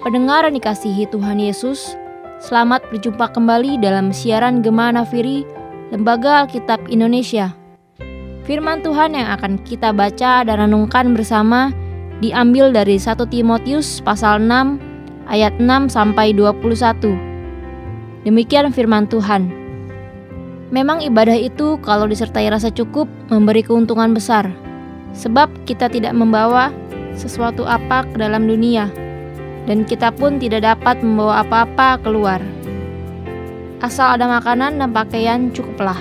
Pendengar yang dikasihi Tuhan Yesus, selamat berjumpa kembali dalam siaran Gema Nafiri, Lembaga Alkitab Indonesia. Firman Tuhan yang akan kita baca dan renungkan bersama diambil dari 1 Timotius pasal 6 ayat 6 sampai 21. Demikian firman Tuhan. Memang ibadah itu kalau disertai rasa cukup memberi keuntungan besar. Sebab kita tidak membawa sesuatu apa ke dalam dunia dan kita pun tidak dapat membawa apa-apa keluar. Asal ada makanan dan pakaian cukuplah.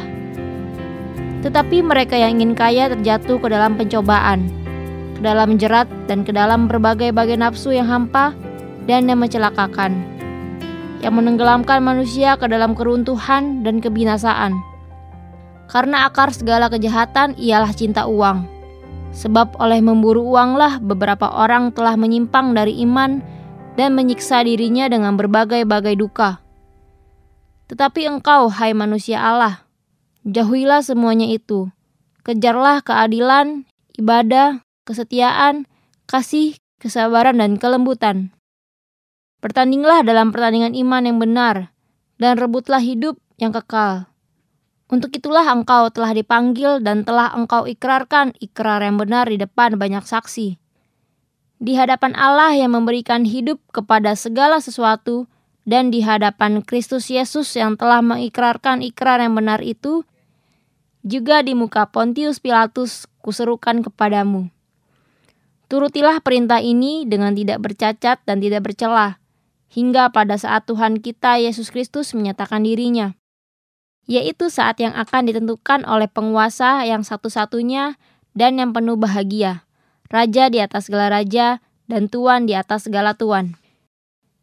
Tetapi mereka yang ingin kaya terjatuh ke dalam pencobaan, ke dalam jerat dan ke dalam berbagai-bagai nafsu yang hampa dan yang mencelakakan, yang menenggelamkan manusia ke dalam keruntuhan dan kebinasaan. Karena akar segala kejahatan ialah cinta uang. Sebab oleh memburu uanglah beberapa orang telah menyimpang dari iman dan menyiksa dirinya dengan berbagai-bagai duka. Tetapi engkau, hai manusia Allah, jauhilah semuanya itu. Kejarlah keadilan, ibadah, kesetiaan, kasih, kesabaran, dan kelembutan. Bertandinglah dalam pertandingan iman yang benar, dan rebutlah hidup yang kekal. Untuk itulah engkau telah dipanggil dan telah engkau ikrarkan ikrar yang benar di depan banyak saksi di hadapan Allah yang memberikan hidup kepada segala sesuatu dan di hadapan Kristus Yesus yang telah mengikrarkan ikrar yang benar itu, juga di muka Pontius Pilatus kuserukan kepadamu. Turutilah perintah ini dengan tidak bercacat dan tidak bercelah, hingga pada saat Tuhan kita Yesus Kristus menyatakan dirinya, yaitu saat yang akan ditentukan oleh penguasa yang satu-satunya dan yang penuh bahagia raja di atas segala raja, dan tuan di atas segala tuan.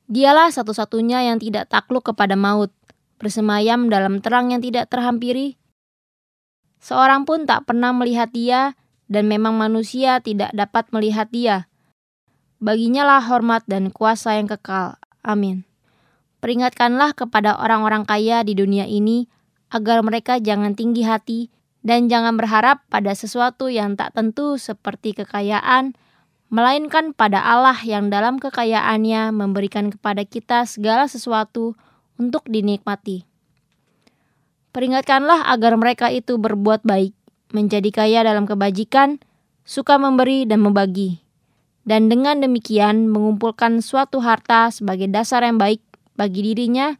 Dialah satu-satunya yang tidak takluk kepada maut, bersemayam dalam terang yang tidak terhampiri. Seorang pun tak pernah melihat dia, dan memang manusia tidak dapat melihat dia. Baginya lah hormat dan kuasa yang kekal. Amin. Peringatkanlah kepada orang-orang kaya di dunia ini agar mereka jangan tinggi hati dan jangan berharap pada sesuatu yang tak tentu seperti kekayaan, melainkan pada Allah yang dalam kekayaannya memberikan kepada kita segala sesuatu untuk dinikmati. Peringatkanlah agar mereka itu berbuat baik, menjadi kaya dalam kebajikan, suka memberi dan membagi, dan dengan demikian mengumpulkan suatu harta sebagai dasar yang baik bagi dirinya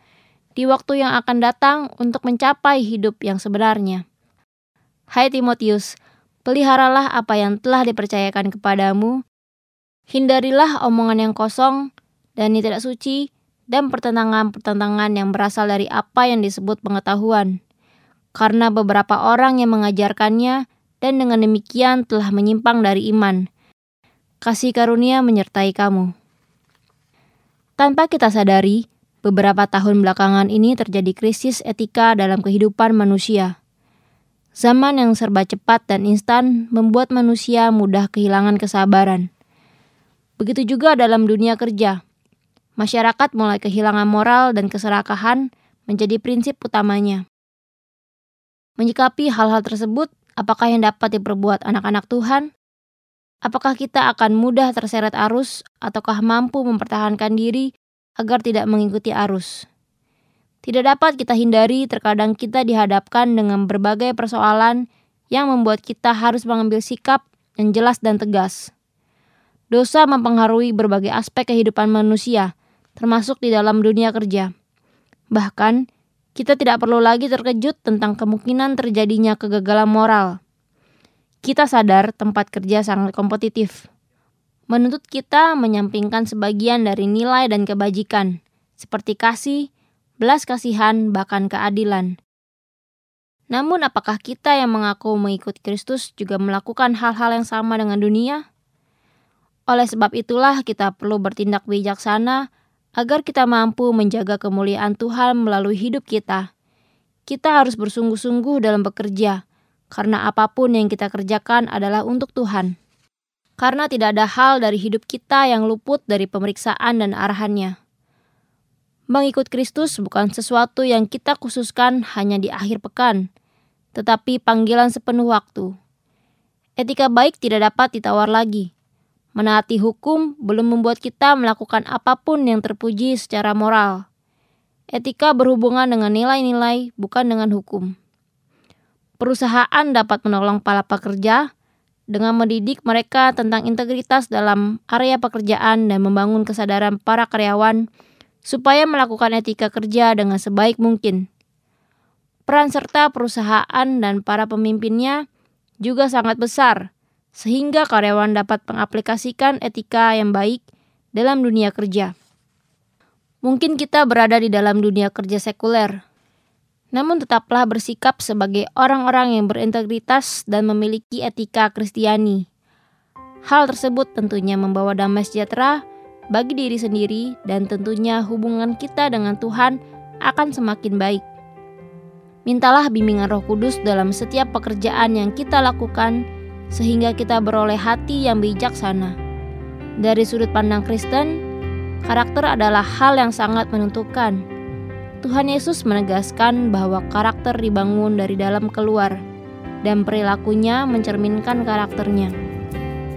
di waktu yang akan datang untuk mencapai hidup yang sebenarnya. Hai Timotius, peliharalah apa yang telah dipercayakan kepadamu. Hindarilah omongan yang kosong dan yang tidak suci dan pertentangan-pertentangan yang berasal dari apa yang disebut pengetahuan. Karena beberapa orang yang mengajarkannya dan dengan demikian telah menyimpang dari iman. Kasih karunia menyertai kamu. Tanpa kita sadari, beberapa tahun belakangan ini terjadi krisis etika dalam kehidupan manusia. Zaman yang serba cepat dan instan membuat manusia mudah kehilangan kesabaran. Begitu juga dalam dunia kerja. Masyarakat mulai kehilangan moral dan keserakahan menjadi prinsip utamanya. Menyikapi hal-hal tersebut, apakah yang dapat diperbuat anak-anak Tuhan? Apakah kita akan mudah terseret arus ataukah mampu mempertahankan diri agar tidak mengikuti arus? Tidak dapat kita hindari, terkadang kita dihadapkan dengan berbagai persoalan yang membuat kita harus mengambil sikap yang jelas dan tegas. Dosa mempengaruhi berbagai aspek kehidupan manusia, termasuk di dalam dunia kerja. Bahkan, kita tidak perlu lagi terkejut tentang kemungkinan terjadinya kegagalan moral. Kita sadar tempat kerja sangat kompetitif, menuntut kita menyampingkan sebagian dari nilai dan kebajikan, seperti kasih, belas kasihan, bahkan keadilan. Namun apakah kita yang mengaku mengikuti Kristus juga melakukan hal-hal yang sama dengan dunia? Oleh sebab itulah kita perlu bertindak bijaksana agar kita mampu menjaga kemuliaan Tuhan melalui hidup kita. Kita harus bersungguh-sungguh dalam bekerja, karena apa pun yang kita kerjakan adalah untuk Tuhan. Karena tidak ada hal dari hidup kita yang luput dari pemeriksaan dan arahannya. Mengikut Kristus bukan sesuatu yang kita khususkan hanya di akhir pekan, tetapi panggilan sepenuh waktu. Etika baik tidak dapat ditawar lagi. Menaati hukum belum membuat kita melakukan apa pun yang terpuji secara moral. Etika berhubungan dengan nilai-nilai, bukan dengan hukum. Perusahaan dapat menolong para pekerja dengan mendidik mereka tentang integritas dalam area pekerjaan dan membangun kesadaran para karyawan supaya melakukan etika kerja dengan sebaik mungkin. Peran serta perusahaan dan para pemimpinnya juga sangat besar sehingga karyawan dapat mengaplikasikan etika yang baik dalam dunia kerja. Mungkin kita berada di dalam dunia kerja sekuler, namun tetaplah bersikap sebagai orang-orang yang berintegritas dan memiliki etika Kristiani. Hal tersebut tentunya membawa damai sejahtera bagi diri sendiri, dan tentunya hubungan kita dengan Tuhan akan semakin baik. Mintalah bimbingan Roh Kudus dalam setiap pekerjaan yang kita lakukan sehingga kita beroleh hati yang bijaksana. Dari sudut pandang Kristen, karakter adalah hal yang sangat menentukan. Tuhan Yesus menegaskan bahwa karakter dibangun dari dalam keluar, dan perilakunya mencerminkan karakternya.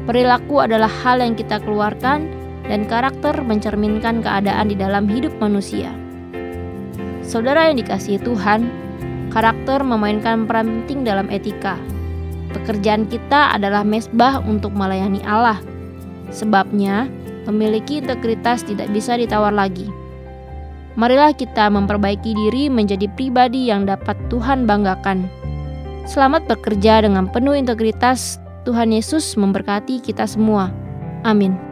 Perilaku adalah hal yang kita keluarkan, dan karakter mencerminkan keadaan di dalam hidup manusia. Saudara yang dikasihi Tuhan, karakter memainkan peran penting dalam etika Pekerjaan kita adalah mesbah untuk melayani Allah. Sebabnya, memiliki integritas tidak bisa ditawar lagi. Marilah kita memperbaiki diri menjadi pribadi yang dapat Tuhan banggakan. Selamat bekerja dengan penuh integritas. Tuhan Yesus memberkati kita semua. Amin.